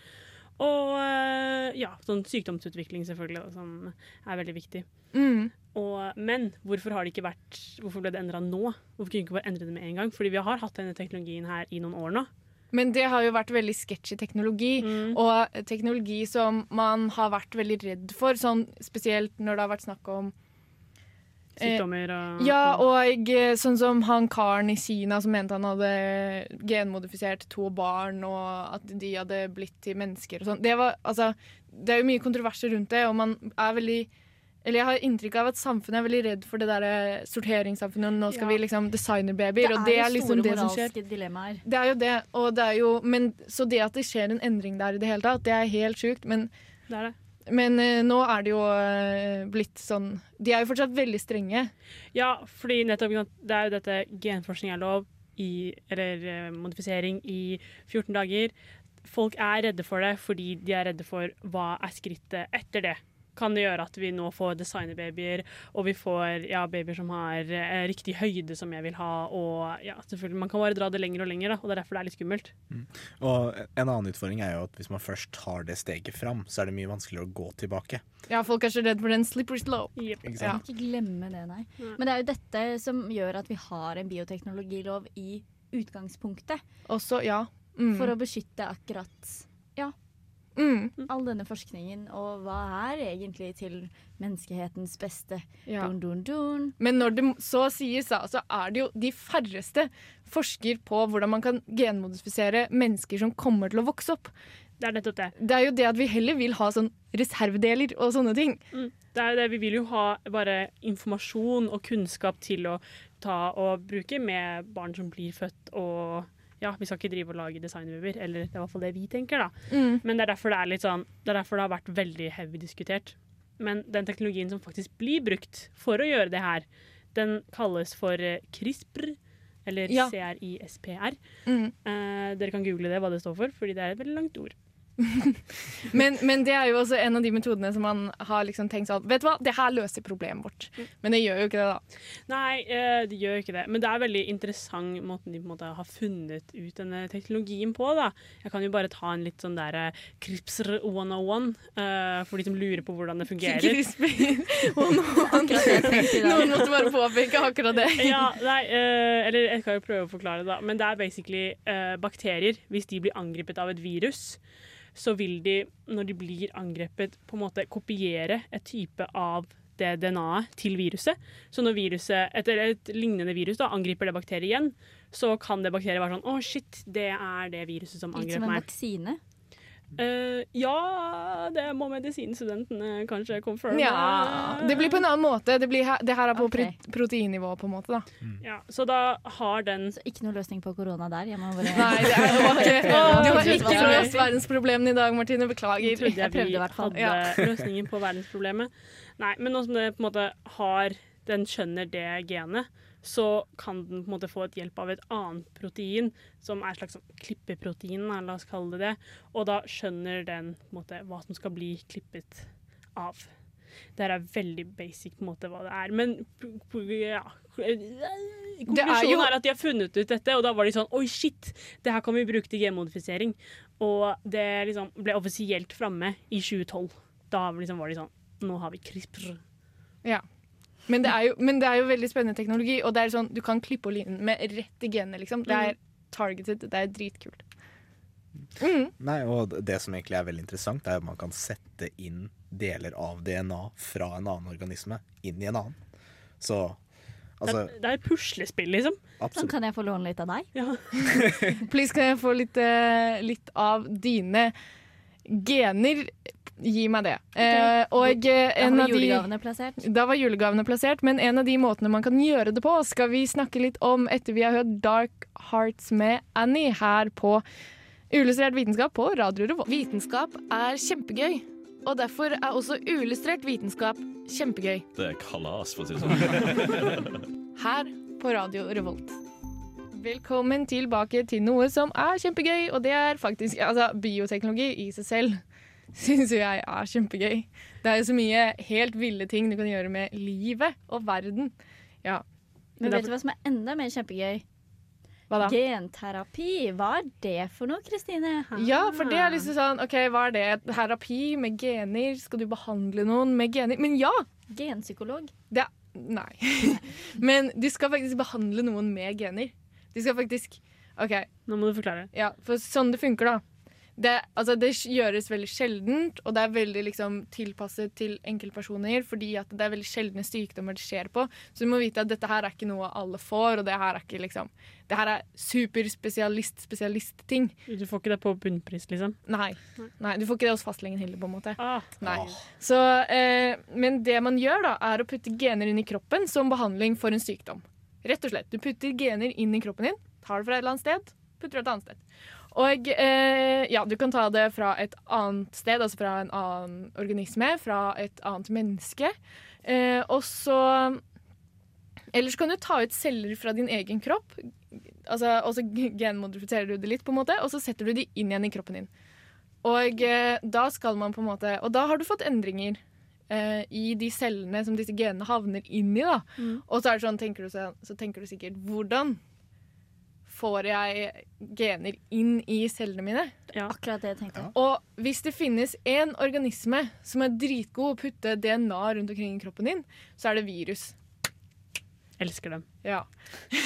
Speaker 1: Og eh, ja, sånn sykdomsutvikling selvfølgelig, da, som er veldig viktig.
Speaker 2: Mm.
Speaker 1: Og, men hvorfor har det ikke vært Hvorfor ble det endra nå? Hvorfor kunne vi ikke bare endre det med en gang? Fordi vi har hatt denne teknologien her i noen år nå.
Speaker 2: Men det har jo vært veldig sketchy teknologi,
Speaker 1: Mm.
Speaker 2: og teknologi som man har vært veldig redd for, sånn spesielt når det har vært snakk om
Speaker 1: sykdommer og
Speaker 2: Ja, og eh, sånn som han karen i Kina som mente han hadde genmodifisert to barn, og at de hadde blitt til mennesker og sånn. Det, var, altså, det er jo mye kontroverser rundt det, og man er veldig eller jeg har inntrykk av at samfunnet er veldig redd for det der eh, sorteringssamfunnet. og Nå skal
Speaker 3: Ja.
Speaker 2: vi liksom designerbabyer, og det er liksom
Speaker 3: store
Speaker 2: det som skjer.
Speaker 3: moralske dilemmaer.
Speaker 2: Det er jo det, og det er jo men, Så det at det skjer en endring der i det hele tatt, det er helt sjukt. Men,
Speaker 1: Det er det.
Speaker 2: Men eh, nå er det jo eh, blitt sånn De er jo fortsatt veldig strenge.
Speaker 1: Ja, fordi nettopp det er jo dette genforskning er lov i Eller eh, modifisering i 14 dager. Folk er redde for det fordi de er redde for hva er skrittet etter det. Kan det gjøre at vi nå får designerbabyer, og vi får ja, babyer som har eh, riktig høyde som jeg vil ha, og ja, selvfølgelig, man kan bare dra det lenger og lenger, da, og det er derfor det er litt skummelt.
Speaker 4: Og en annen utfordring er jo at hvis man først tar det steget fram, så er det mye vanskeligere å gå tilbake.
Speaker 2: Ja, folk er så redd for den slippery slope.
Speaker 1: Yep.
Speaker 4: Ikke
Speaker 2: Ja.
Speaker 3: Ikke glemme det, nei.
Speaker 1: Nei.
Speaker 3: Men det er jo dette som gjør at vi har en bioteknologilov i utgangspunktet.
Speaker 2: Også, ja. Mm.
Speaker 3: For å beskytte akkurat
Speaker 2: mm.
Speaker 3: all denne forskningen. Og hva er egentlig til menneskehetens beste?
Speaker 2: ja.
Speaker 3: Dun, dun, dun.
Speaker 2: Men når det så sies, da, så er det jo de færreste forsker på hvordan man kan genmodifisere mennesker som kommer til å vokse opp.
Speaker 1: Det er nettopp det.
Speaker 2: Det er jo det at vi heller vil ha sånn reservedeler og sånne ting.
Speaker 1: Mm. Det er jo det. Vi vil jo ha bare informasjon og kunnskap til å ta og bruke med barn som blir født og ja, vi skal ikke drive og lage designbabyer, eller det er i hvert fall det vi tenker, da.
Speaker 2: Mm.
Speaker 1: Men det er derfor det er litt sånn Det er derfor det har vært veldig heavy diskutert. Men den teknologien som faktisk blir brukt for å gjøre det her, den kalles for eh, CRISPR, eller
Speaker 2: Ja.
Speaker 1: CRISPR.
Speaker 2: Mm.
Speaker 1: Eh, dere kan google det, hva det står for, fordi det er et veldig langt ord. (laughs)
Speaker 2: Men, men det er jo også en av de metodene som man har liksom tenkt sånn Vet du hva, det her løser problemet vårt. Men det gjør jo ikke det, da.
Speaker 1: Nei, eh, det gjør ikke det. Men det er veldig interessant måten de på en måte har funnet ut denne teknologien på. da. Jeg kan jo bare ta en litt sånn der eh, CRISPR 101, uh, for de som lurer på hvordan det fungerer. (laughs)
Speaker 3: I dag.
Speaker 2: noen måtte bare påpeke akkurat det. (laughs)
Speaker 1: ja, nei, uh, eller jeg kan jo prøve å forklare det, da. Men det er basically uh, bakterier. Hvis de blir angrepet av et virus, så vil de, når de blir angrepet, på en måte kopiere et type av det DNA-et til viruset. Så når viruset, etter et lignende virus da, angriper det bakteriet igjen, så kan det bakteriet være sånn Å, shit, det er det viruset som
Speaker 3: Litt som en
Speaker 1: meg.
Speaker 3: vaksine.
Speaker 1: Eh, ja, det må medisinstudentene kanskje confirme.
Speaker 2: Ja, det blir på en annen måte. Det, blir her, det her er på
Speaker 3: okay.
Speaker 2: pro- proteinnivå, på en måte. da.
Speaker 1: Ja, så da har den
Speaker 3: Så ikke noe løsning på korona der. Jeg bare
Speaker 2: Nei, det er, (laughs) det var ikke, du har ikke løst verdensproblemene i dag, Martine. Beklager.
Speaker 1: trodde jeg
Speaker 3: Jeg prøvde i
Speaker 1: vi
Speaker 3: hvert fall.
Speaker 1: hadde løsningen på verdensproblemet. Nei, men nå som det på en måte har Den skjønner det genet, så kan den på en måte få et hjelp av et annet protein, som er et slags sånn klippeprotein, la oss kalle det det. Og da skjønner den på en måte hva som skal bli klippet av. Det her er veldig basic på en måte hva det er, men ja. Konklusjonen
Speaker 2: jo-
Speaker 1: er at de har funnet ut dette, og da var de sånn Oi, shit! Det her kan vi bruke til genmodifisering. Og det liksom ble offisielt framme i 2012. Da liksom var de sånn Nå har vi CRISPR.
Speaker 2: Ja. Men det, er jo, men det er jo veldig spennende teknologi, og det er sånn, du kan klippe og line med rett i genene. Liksom. Det er targeted. Det er dritkult. Mm.
Speaker 4: Nei, og det som egentlig er veldig interessant, er at man kan sette inn deler av DNA fra en annen organisme inn i en annen. Så altså
Speaker 1: det, er, det er et puslespill, liksom.
Speaker 3: Sånn kan jeg få låne litt av deg.
Speaker 1: Ja. (laughs)
Speaker 2: Please, kan jeg få litt, eh, litt av dine gener? Gi meg det. Eh, og en
Speaker 3: Da
Speaker 2: var
Speaker 3: har
Speaker 2: de
Speaker 3: julegavene plassert.
Speaker 2: Da var julegavene plassert, men en av de måtene man kan gjøre det på, skal vi snakke litt om etter vi har hørt Dark Hearts med Annie her på Uillustrert vitenskap på Radio Revolt. Vitenskap er kjempegøy, og derfor er også uillustrert vitenskap kjempegøy.
Speaker 6: Det er kalas, for å si det sånn.
Speaker 2: Her på Radio Revolt. Velkommen tilbake til noe som er kjempegøy, og det er faktisk altså, bioteknologi i seg selv. (laughs) Syns jo jeg er kjempegøy. Det er jo så mye helt ville ting du kan gjøre med livet og verden. Ja.
Speaker 3: Men vet du hva som er enda mer kjempegøy? Genterapi. Hva er det for noe, Kristine?
Speaker 2: Ja, for det er liksom sånn OK, hva er det? Terapi med gener? Skal du behandle noen med gener? Men ja!
Speaker 3: Genpsykolog.
Speaker 2: Det Nei. (laughs) Men du skal faktisk behandle noen med gener. Du skal faktisk OK.
Speaker 1: Nå må du forklare.
Speaker 2: Ja, for sånn det funker, da. det, altså, det gjøres veldig sjeldent, og det er veldig liksom, tilpasset til enkeltpersoner fordi at det er veldig sjeldne sykdommer det skjer på. Så du må vite at dette her er ikke noe alle får, og det her er ikke liksom Det her er superspesialist-spesialist-ting.
Speaker 1: Du får ikke det på bunnpris, liksom?
Speaker 2: Nei. Nei. Du får ikke det hos fastlegen heller, på en måte.
Speaker 1: Ah,
Speaker 2: Nei. Så, eh, men det man gjør, da, er å putte gener inn i kroppen som behandling for en sykdom. Rett og slett. Du putter gener inn i kroppen din, tar det fra et eller annet sted, putter det et annet sted. Og eh, ja, du kan ta det fra et annet sted, altså fra en annen organisme, fra et annet menneske. Eh, og så Eller så kan du ta ut celler fra din egen kropp, altså, og så genmodifiserer du det litt, på en måte, og så setter du de inn igjen i kroppen din. Og eh, da skal man på en måte Og da har du fått endringer eh, i de cellene som disse genene havner inn i. da.
Speaker 1: Mm.
Speaker 2: Og så, er det sånn, tenker du, så, så tenker du sikkert Hvordan får jeg gener inn i cellene mine?
Speaker 1: Ja.
Speaker 3: Akkurat det jeg tenkte.
Speaker 2: Og hvis det finnes en organisme som er dritgod å putte DNA rundt omkring i kroppen din, så er det virus.
Speaker 1: Elsker dem.
Speaker 2: Ja.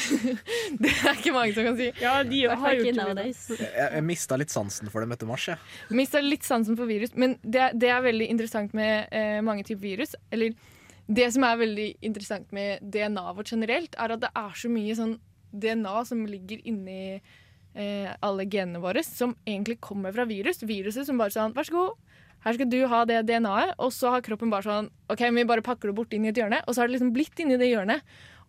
Speaker 2: (laughs) det er ikke mange som kan si.
Speaker 1: Ja, de har,
Speaker 3: har
Speaker 1: gjort det.
Speaker 4: Jeg, jeg mista litt sansen for dem etter mars. Jeg.
Speaker 2: Mista litt sansen for virus, men det, det er veldig interessant med eh, mange typer virus. Eller det som er veldig interessant med DNA-et vårt generelt, er at det er så mye sånn DNA som ligger inni eh, alle genene våre, som egentlig kommer fra virus. Viruset som bare sånn Vær så god, her skal du ha det DNA-et. Og så har kroppen bare sånn OK, vi bare pakker det bort inn i et hjørne. Og så har det liksom blitt inni det hjørnet.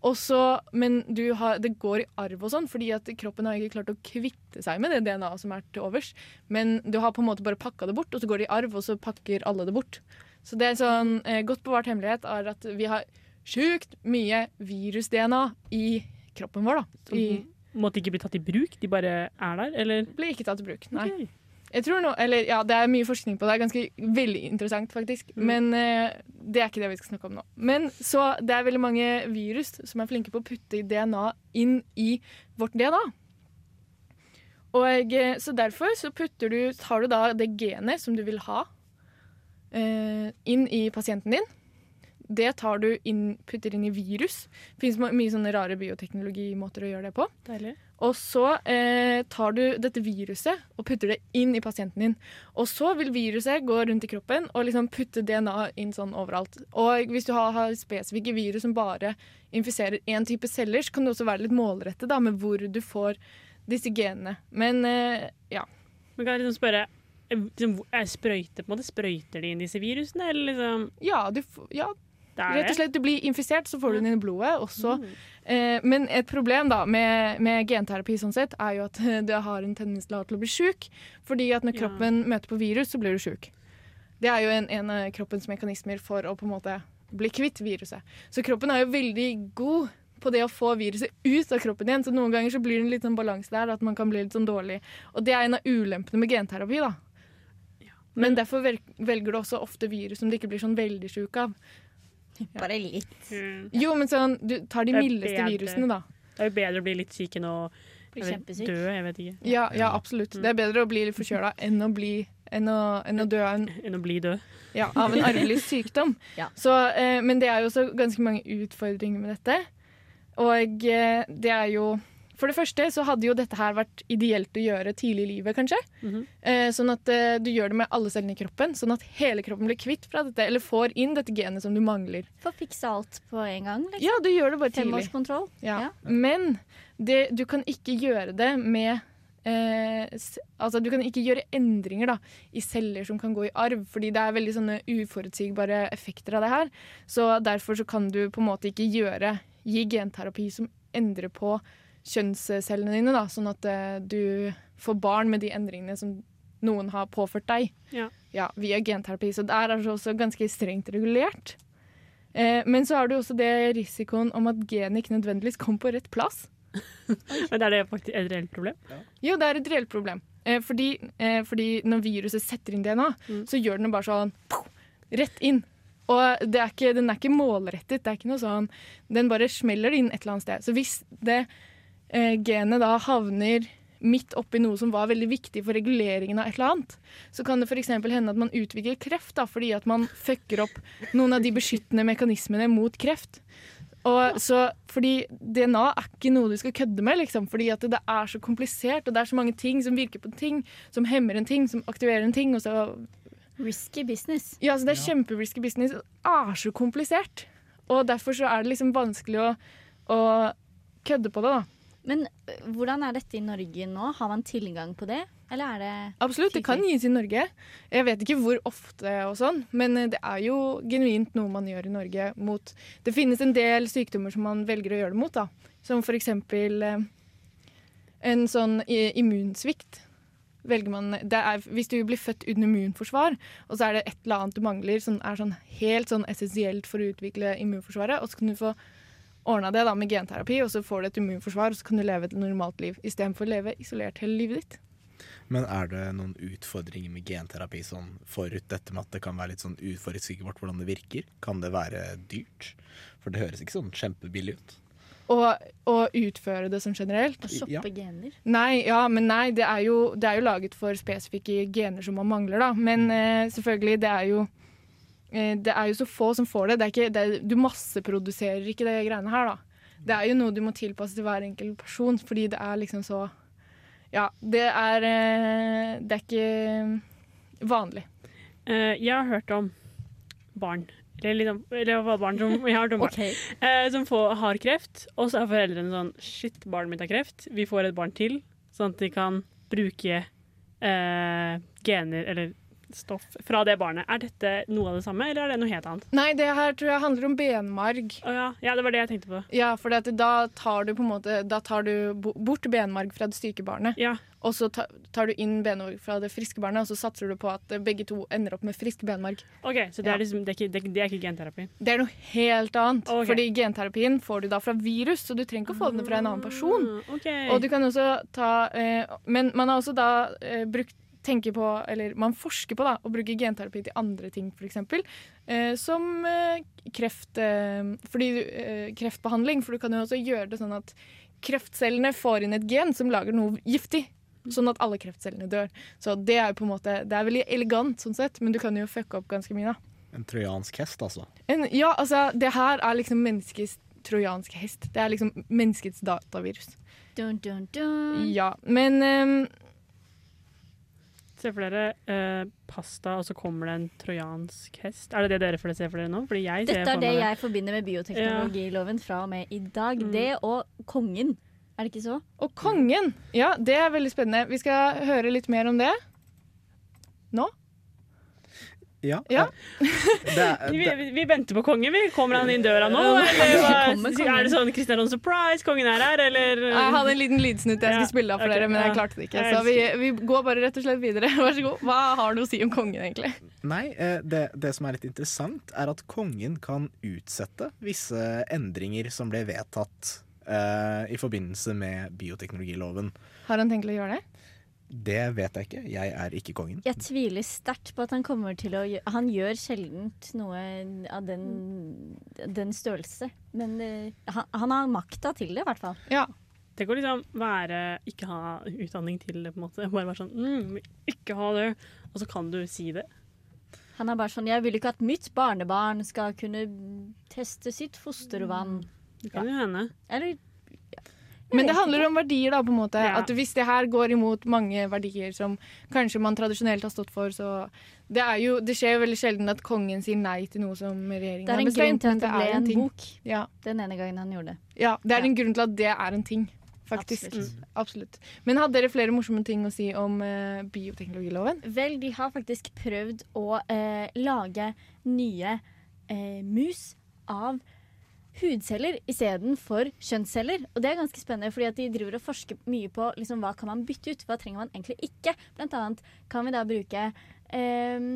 Speaker 2: Og så- men du har, det går i arv og sånn, fordi at kroppen har ikke klart å kvitte seg med det DNA-et som er til overs. Men du har på en måte bare pakka det bort, og så går det i arv, og så pakker alle det bort. Så det er sånn eh, godt bevart hemmelighet er at vi har sjukt mye virus-DNA i kroppen vår. da. I,
Speaker 1: Måtte ikke bli tatt i bruk? De bare er der, eller?
Speaker 2: blir ikke tatt i bruk. Nei.
Speaker 1: Ok.
Speaker 2: Jeg tror nå, eller ja, Det er mye forskning på det. Det er ganske veldig interessant, faktisk.
Speaker 1: Mm.
Speaker 2: Men uh, det er ikke det vi skal snakke om nå. Men så det er veldig mange virus som er flinke på å putte DNA inn i vårt DNA. Og eh, Så derfor så putter du, tar du da det genet som du vil ha, uh, inn i pasienten din. Det tar du inn, putter inn i virus. Det fins mye sånne rare bioteknologimåter å gjøre det på.
Speaker 1: Deilig.
Speaker 2: Og så eh, tar du dette viruset og putter det inn i pasienten din. Og så vil viruset gå rundt i kroppen og liksom putte DNA inn sånn overalt. Og hvis du har, har spesifikke virus som bare infiserer én type celler, så kan du også være litt målrettet da, med hvor du får disse genene. Men eh, ja.
Speaker 1: Men kan liksom spørre eh, liksom, er sprøyte, på en måte, Sprøyter de inn disse virusene, eller liksom
Speaker 2: Ja, du, ja, rett og slett. Du blir infisert, så får du den inn i blodet. også.
Speaker 1: Mm.
Speaker 2: Eh, men et problem da med, med genterapi sånn sett, er jo at (laughs) du har en tendens til å bli sjuk. Fordi at når
Speaker 1: Ja.
Speaker 2: kroppen møter på virus, så blir du sjuk. Det er jo en, en av kroppens mekanismer for å på en måte bli kvitt viruset. Så kroppen er jo veldig god på det å få viruset ut av kroppen igjen. Så noen ganger så blir det en litt sånn balanse der, at man kan bli litt sånn dårlig. Og det er en av ulempene med genterapi, da. Men derfor velger du også ofte virus som du ikke blir sånn veldig sjuk av.
Speaker 3: Bare litt.
Speaker 1: Mm.
Speaker 2: Jo, men sånn, du tar de mildeste
Speaker 1: bedre.
Speaker 2: virusene, da.
Speaker 1: Det er jo bedre å bli litt syk enn å bli
Speaker 3: kjempesyk.
Speaker 1: dø. Jeg vet ikke.
Speaker 2: Ja, ja, absolutt. Det er bedre å bli litt forkjøla enn å, bli, enn å, enn å dø av en,
Speaker 1: Enn å bli død.
Speaker 2: ja, av en arvelig sykdom. (laughs)
Speaker 3: Ja.
Speaker 2: Så, eh, men det er jo også ganske mange utfordringer med dette. Og eh, det er jo For det første så hadde jo dette her vært ideelt å gjøre tidlig i livet, kanskje.
Speaker 1: Mhm.
Speaker 2: eh, sånn at eh, du gjør det med alle cellene i kroppen, sånn at hele kroppen blir kvitt fra dette, eller får inn dette genet som du mangler.
Speaker 3: Får fikse alt på en gang. Liksom.
Speaker 2: Ja, du gjør det bare tidlig.
Speaker 3: Femårskontroll.
Speaker 2: Ja.
Speaker 3: Ja.
Speaker 2: Men det, du kan ikke gjøre det med eh, altså Du kan ikke gjøre endringer da, i celler som kan gå i arv, fordi det er veldig sånne uforutsigbare effekter av det her. Så derfor så kan du på en måte ikke gjøre gi genterapi som endrer på kjønnscellene dine, da, sånn at eh, du får barn med de endringene som noen har påført deg
Speaker 1: Ja.
Speaker 2: via genterapi. Så der er det også ganske strengt regulert. Eh, men så har du også det risikoen om at genet ikke nødvendigvis kommer på rett plass. (laughs)
Speaker 1: Men er det faktisk et reelt problem?
Speaker 2: Jo, det er et reelt problem. Eh, fordi, eh, fordi når viruset setter inn DNA,
Speaker 1: Mm.
Speaker 2: så gjør den det bare sånn pow, rett inn. Og det er ikke, den er ikke målrettet. Det er ikke noe sånn, Den bare smeller det inn et eller annet sted. Så hvis det eh, genet da havner midt oppi noe som var veldig viktig for reguleringen av et eller annet, så kan det f.eks. hende at man utvikler kreft da, fordi at man fucker opp noen av de beskyttende mekanismene mot kreft. Og så, fordi DNA er ikke noe du skal kødde med, liksom, fordi at det er så komplisert, og det er så mange ting som virker på en ting, som hemmer en ting, som aktiverer en ting. Og så,
Speaker 3: Risky business.
Speaker 2: ja, så det er kjemperisky business. Det er så komplisert. Og derfor så er det liksom vanskelig å, å kødde på det, da.
Speaker 3: Men hvordan er dette i Norge nå? Har man tilgang på det, eller er det
Speaker 2: Absolutt, det kan gis i Norge. Jeg vet ikke hvor ofte og sånn, men det er jo genuint noe man gjør i Norge mot Det finnes en del sykdommer som man velger å gjøre det mot, da. Som for eksempel eh, en sånn immunsvikt. Velger man, det er, hvis du blir født uten immunforsvar, og så er det et eller annet du mangler som er sånn helt sånn essensielt for å utvikle immunforsvaret, og så kan du få ordna det da med genterapi, og så får du et immunforsvar, og så kan du leve et normalt liv istedenfor å leve isolert hele livet ditt.
Speaker 4: Men er det noen utfordringer med genterapi sånn forut dette med at det kan være litt sånn uforutsigbart hvordan det virker? Kan det være dyrt? For det høres ikke sånn kjempebillig ut.
Speaker 2: Og utføre det sånn generelt.
Speaker 3: å shoppe gener?
Speaker 2: Nei, ja, men nei, det er, jo, det er jo laget for spesifikke gener som man mangler, da. Men eh, selvfølgelig, det er jo Det er jo så få som får det. det, er ikke, det er, du masseproduserer ikke det greiene her, da. Det er jo noe du må tilpasse til hver enkelt person, fordi det er liksom så Ja, det er eh, Det er ikke vanlig.
Speaker 1: Eh, jeg har hørt om barn eller, liksom, eller barn som, jeg har hørt om barn, (laughs) eh, som får, har kreft, og så er foreldrene sånn Shit, barnet mitt har kreft. Vi får et barn til, sånn at de kan bruke eh, gener eller stoff fra det barnet. Er dette noe av det samme, eller er det noe helt annet?
Speaker 2: Nei, det her tror jeg handler om benmarg.
Speaker 1: Oh, ja. ja, det var det jeg tenkte på.
Speaker 2: Ja, for det at da tar du på en måte Da tar du bort benmarg fra det syke barnet.
Speaker 1: Ja.
Speaker 2: Og så tar du inn benmarg fra det friske barnet, og så satser du på at begge to ender opp med frisk benmarg.
Speaker 1: OK, så det er, liksom, det er, ikke, det, er det er ikke genterapi?
Speaker 2: Det er noe helt annet.
Speaker 1: Okay.
Speaker 2: Fordi genterapien får du da fra virus, så du trenger ikke å få den fra en annen person.
Speaker 1: Okay. ok.
Speaker 2: Og du kan også ta eh, Men man har også da eh, brukt tenker på, eller Man forsker på da, å bruke genterapi til andre ting, f.eks. Eh, som eh, kreft, eh, fordi, eh, kreftbehandling. For du kan jo også gjøre det sånn at kreftcellene får inn et gen som lager noe giftig. Sånn at alle kreftcellene dør. Så det er jo på en måte Det er veldig elegant, sånn sett, men du kan jo fucke opp ganske mye, da.
Speaker 4: En trojansk hest, altså.
Speaker 2: En, ja, altså, det her er liksom menneskets trojanske hest. Det er liksom menneskets datavirus.
Speaker 3: Dun, dun, dun.
Speaker 2: Ja, men ehm,
Speaker 1: Se for dere eh, pasta, og så kommer det en trojansk hest. Er det det dere får se for dere nå? Fordi jeg ser
Speaker 3: Dette er det
Speaker 1: meg
Speaker 3: jeg forbinder med bioteknologiloven fra og med i dag.
Speaker 1: Mm.
Speaker 3: Det og kongen. Er det ikke så?
Speaker 2: Og kongen! Ja, det er veldig spennende. Vi skal høre litt mer om det. Nå?
Speaker 4: Ja.
Speaker 2: Ja.
Speaker 4: Det er, (laughs)
Speaker 1: vi,
Speaker 4: det,
Speaker 1: vi, vi venter på kongen, vi. Kommer han inn døra nå? Eller hva?
Speaker 3: kommer.
Speaker 1: Er det sånn Kristian Ronald Surprise, kongen er her, eller?
Speaker 2: Jeg hadde en liten lydsnutt jeg
Speaker 1: Ja,
Speaker 2: skulle spille av for
Speaker 1: okay,
Speaker 2: dere, men jeg klarte det ikke. Så vi, vi går bare rett og slett videre. (laughs) Vær så god. Hva har du å si om kongen, egentlig?
Speaker 4: nei, eh, det, det som er litt interessant, er at kongen kan utsette visse endringer som ble vedtatt uh, i forbindelse med bioteknologiloven.
Speaker 2: Har han tenkt å gjøre det?
Speaker 4: Det vet jeg ikke. Jeg er ikke kongen.
Speaker 3: Jeg tviler sterkt på at han kommer til å gjøre Han gjør sjelden noe av den, den størrelse. Men uh, han, han har makta til det, i hvert fall.
Speaker 2: Ja.
Speaker 1: Tenk å liksom være Ikke ha utdanning til det, på en måte. Bare være sånn mm, Ikke ha det. Og så kan du si det.
Speaker 3: Han er bare sånn Jeg vil ikke at mitt barnebarn skal kunne teste sitt fostervann.
Speaker 1: Det kan jo hende.
Speaker 3: Eller
Speaker 2: Men det handler om verdier, da, på en måte.
Speaker 1: Ja.
Speaker 2: At hvis det her går imot mange verdier som kanskje man tradisjonelt har stått for, så Det, er jo, det skjer jo veldig sjelden at kongen sier nei til noe som regjeringen har bestemt.
Speaker 3: Det er en grunn til at det ble en,
Speaker 2: en
Speaker 3: bok
Speaker 2: Ja,
Speaker 3: den ene gangen han gjorde det.
Speaker 2: ja, det er
Speaker 3: Ja.
Speaker 2: en grunn til at det er en ting. Faktisk.
Speaker 3: Absolutt.
Speaker 2: Mm, Absolutt. Men hadde dere flere morsomme ting å si om uh, bioteknologiloven?
Speaker 3: Vel, de har faktisk prøvd å uh, lage nye uh, mus av hudceller istedenfor kjønnsceller. Og det er ganske spennende, fordi at de driver og forsker mye på liksom, hva kan man bytte ut, hva trenger man egentlig ikke. Blant annet kan vi da bruke eh,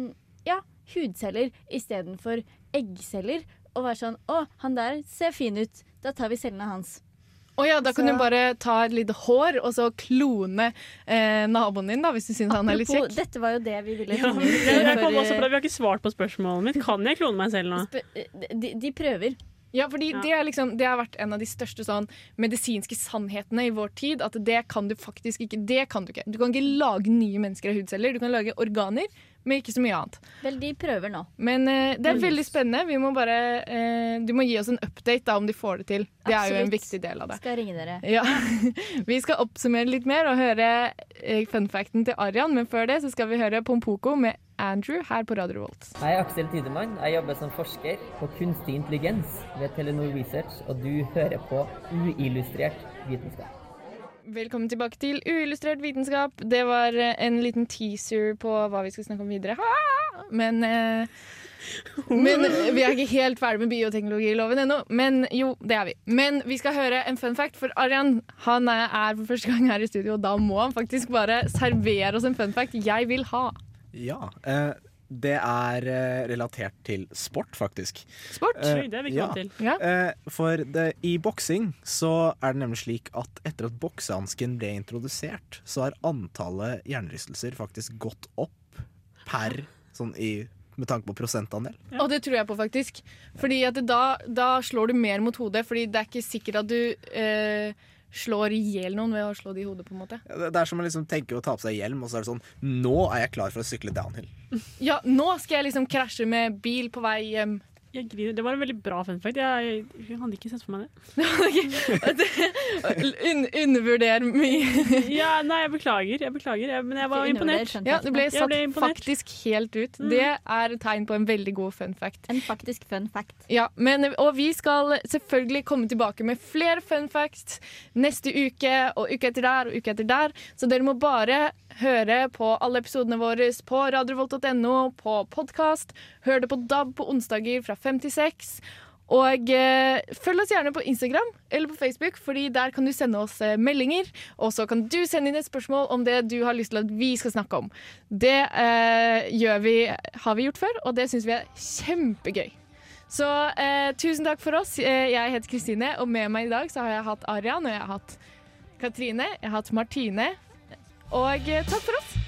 Speaker 3: ja, hudceller istedenfor eggceller. Og være sånn Å, han der ser fin ut. Da tar vi cellene hans.
Speaker 2: Å ja, da kan
Speaker 3: Så-
Speaker 2: du bare ta et lite hår og så klone eh, naboen din, da, hvis du syns han er litt kjekk.
Speaker 3: dette var jo det vi ville
Speaker 1: Ja, jeg, jeg
Speaker 3: for,
Speaker 1: kom også på
Speaker 3: eh,
Speaker 1: det. Vi har ikke svart på spørsmålet mitt. Kan jeg klone meg selv nå?
Speaker 3: sp- de, de prøver.
Speaker 2: Ja, fordi
Speaker 1: Ja.
Speaker 2: Det, er liksom, det har vært en av de største sånn, medisinske sannhetene i vår tid. At det kan du faktisk ikke. Det kan du ikke. Du kan ikke lage nye mennesker av hudceller. Du kan lage organer, men ikke så mye annet.
Speaker 3: Vel, de prøver nå.
Speaker 2: Men eh, det er veldig spennende. Vi må bare, eh, du må gi oss en update da, om de får det til. Det er jo en
Speaker 3: Absolutt.
Speaker 2: viktig del av det.
Speaker 3: Skal ringe dere.
Speaker 2: Ja. (laughs) Vi skal oppsummere litt mer og høre eh, funfacten til Arian, men før det så skal vi høre Pompoko med Andrew her på Radio Revolt.
Speaker 7: Jeg er Aksel Tidemann. Jeg jobber som forsker på kunstig intelligens ved Telenor Research, og du hører på uillustrert vitenskap.
Speaker 2: Velkommen tilbake til Uillustrert vitenskap. Det var eh, en liten teaser på hva vi skal snakke om videre. Men, eh, (laughs) men vi er ikke helt ferdig med bioteknologiloven ennå. Men jo, det er vi. Men vi skal høre en fun fact, for Arian han er for første gang her i studio, og da må han faktisk bare servere oss en fun fact jeg vil ha.
Speaker 4: Ja. Eh, det er eh, relatert til sport, faktisk.
Speaker 2: Sport?
Speaker 1: Uh, det er vi ikke
Speaker 4: ja.
Speaker 1: til.
Speaker 2: Ja.
Speaker 4: Uh, for det, i boksing så er det nemlig slik at etter at boksehansken ble introdusert, så har antallet hjernerystelser faktisk gått opp per sånn i med tanke på prosentandel.
Speaker 2: Og det tror jeg på, faktisk. Fordi at da, da slår du mer mot hodet, fordi det er ikke sikkert at du eh, slår i hjel noen ved å slå de i hodet, på en måte.
Speaker 4: Det det er som å liksom tenke å ta på seg hjelm, og så er det sånn Nå er jeg klar for å sykle downhill. (laughs)
Speaker 2: Ja, nå skal jeg liksom krasje med bil på vei hjem.
Speaker 1: Jeg griner. Det var en veldig bra fun fact. Jeg, jeg hadde ikke sett for meg det. (laughs)
Speaker 2: Un undervurder mye.
Speaker 1: Ja, nei, jeg beklager. Jeg beklager, jeg, men jeg var imponert.
Speaker 2: Ja,
Speaker 3: Du
Speaker 2: det ble satt
Speaker 1: ble
Speaker 2: faktisk helt ut.
Speaker 1: Mm.
Speaker 2: Det er tegn på en veldig god fun fact.
Speaker 3: En faktisk fun fact.
Speaker 2: Ja, men, og vi skal selvfølgelig komme tilbake med flere fun facts neste uke og uke etter der og uke etter der. Så dere må bare høre på alle episodene våre på radiovolt.no, på podkast. Hør det på DAB på onsdager fra fem til seks. Og eh, følg oss gjerne på Instagram eller på Facebook, Fordi der kan du sende oss eh, meldinger. Og så kan du sende inn et spørsmål om det du har lyst til at vi skal snakke om. Det eh, vi, har vi gjort før, og det syns vi er kjempegøy. Så eh, tusen takk for oss. Eh, jeg heter Kristine, og med meg i dag så har jeg hatt Arian, og jeg har hatt Katrine, jeg har hatt Martine. Og eh, takk for oss.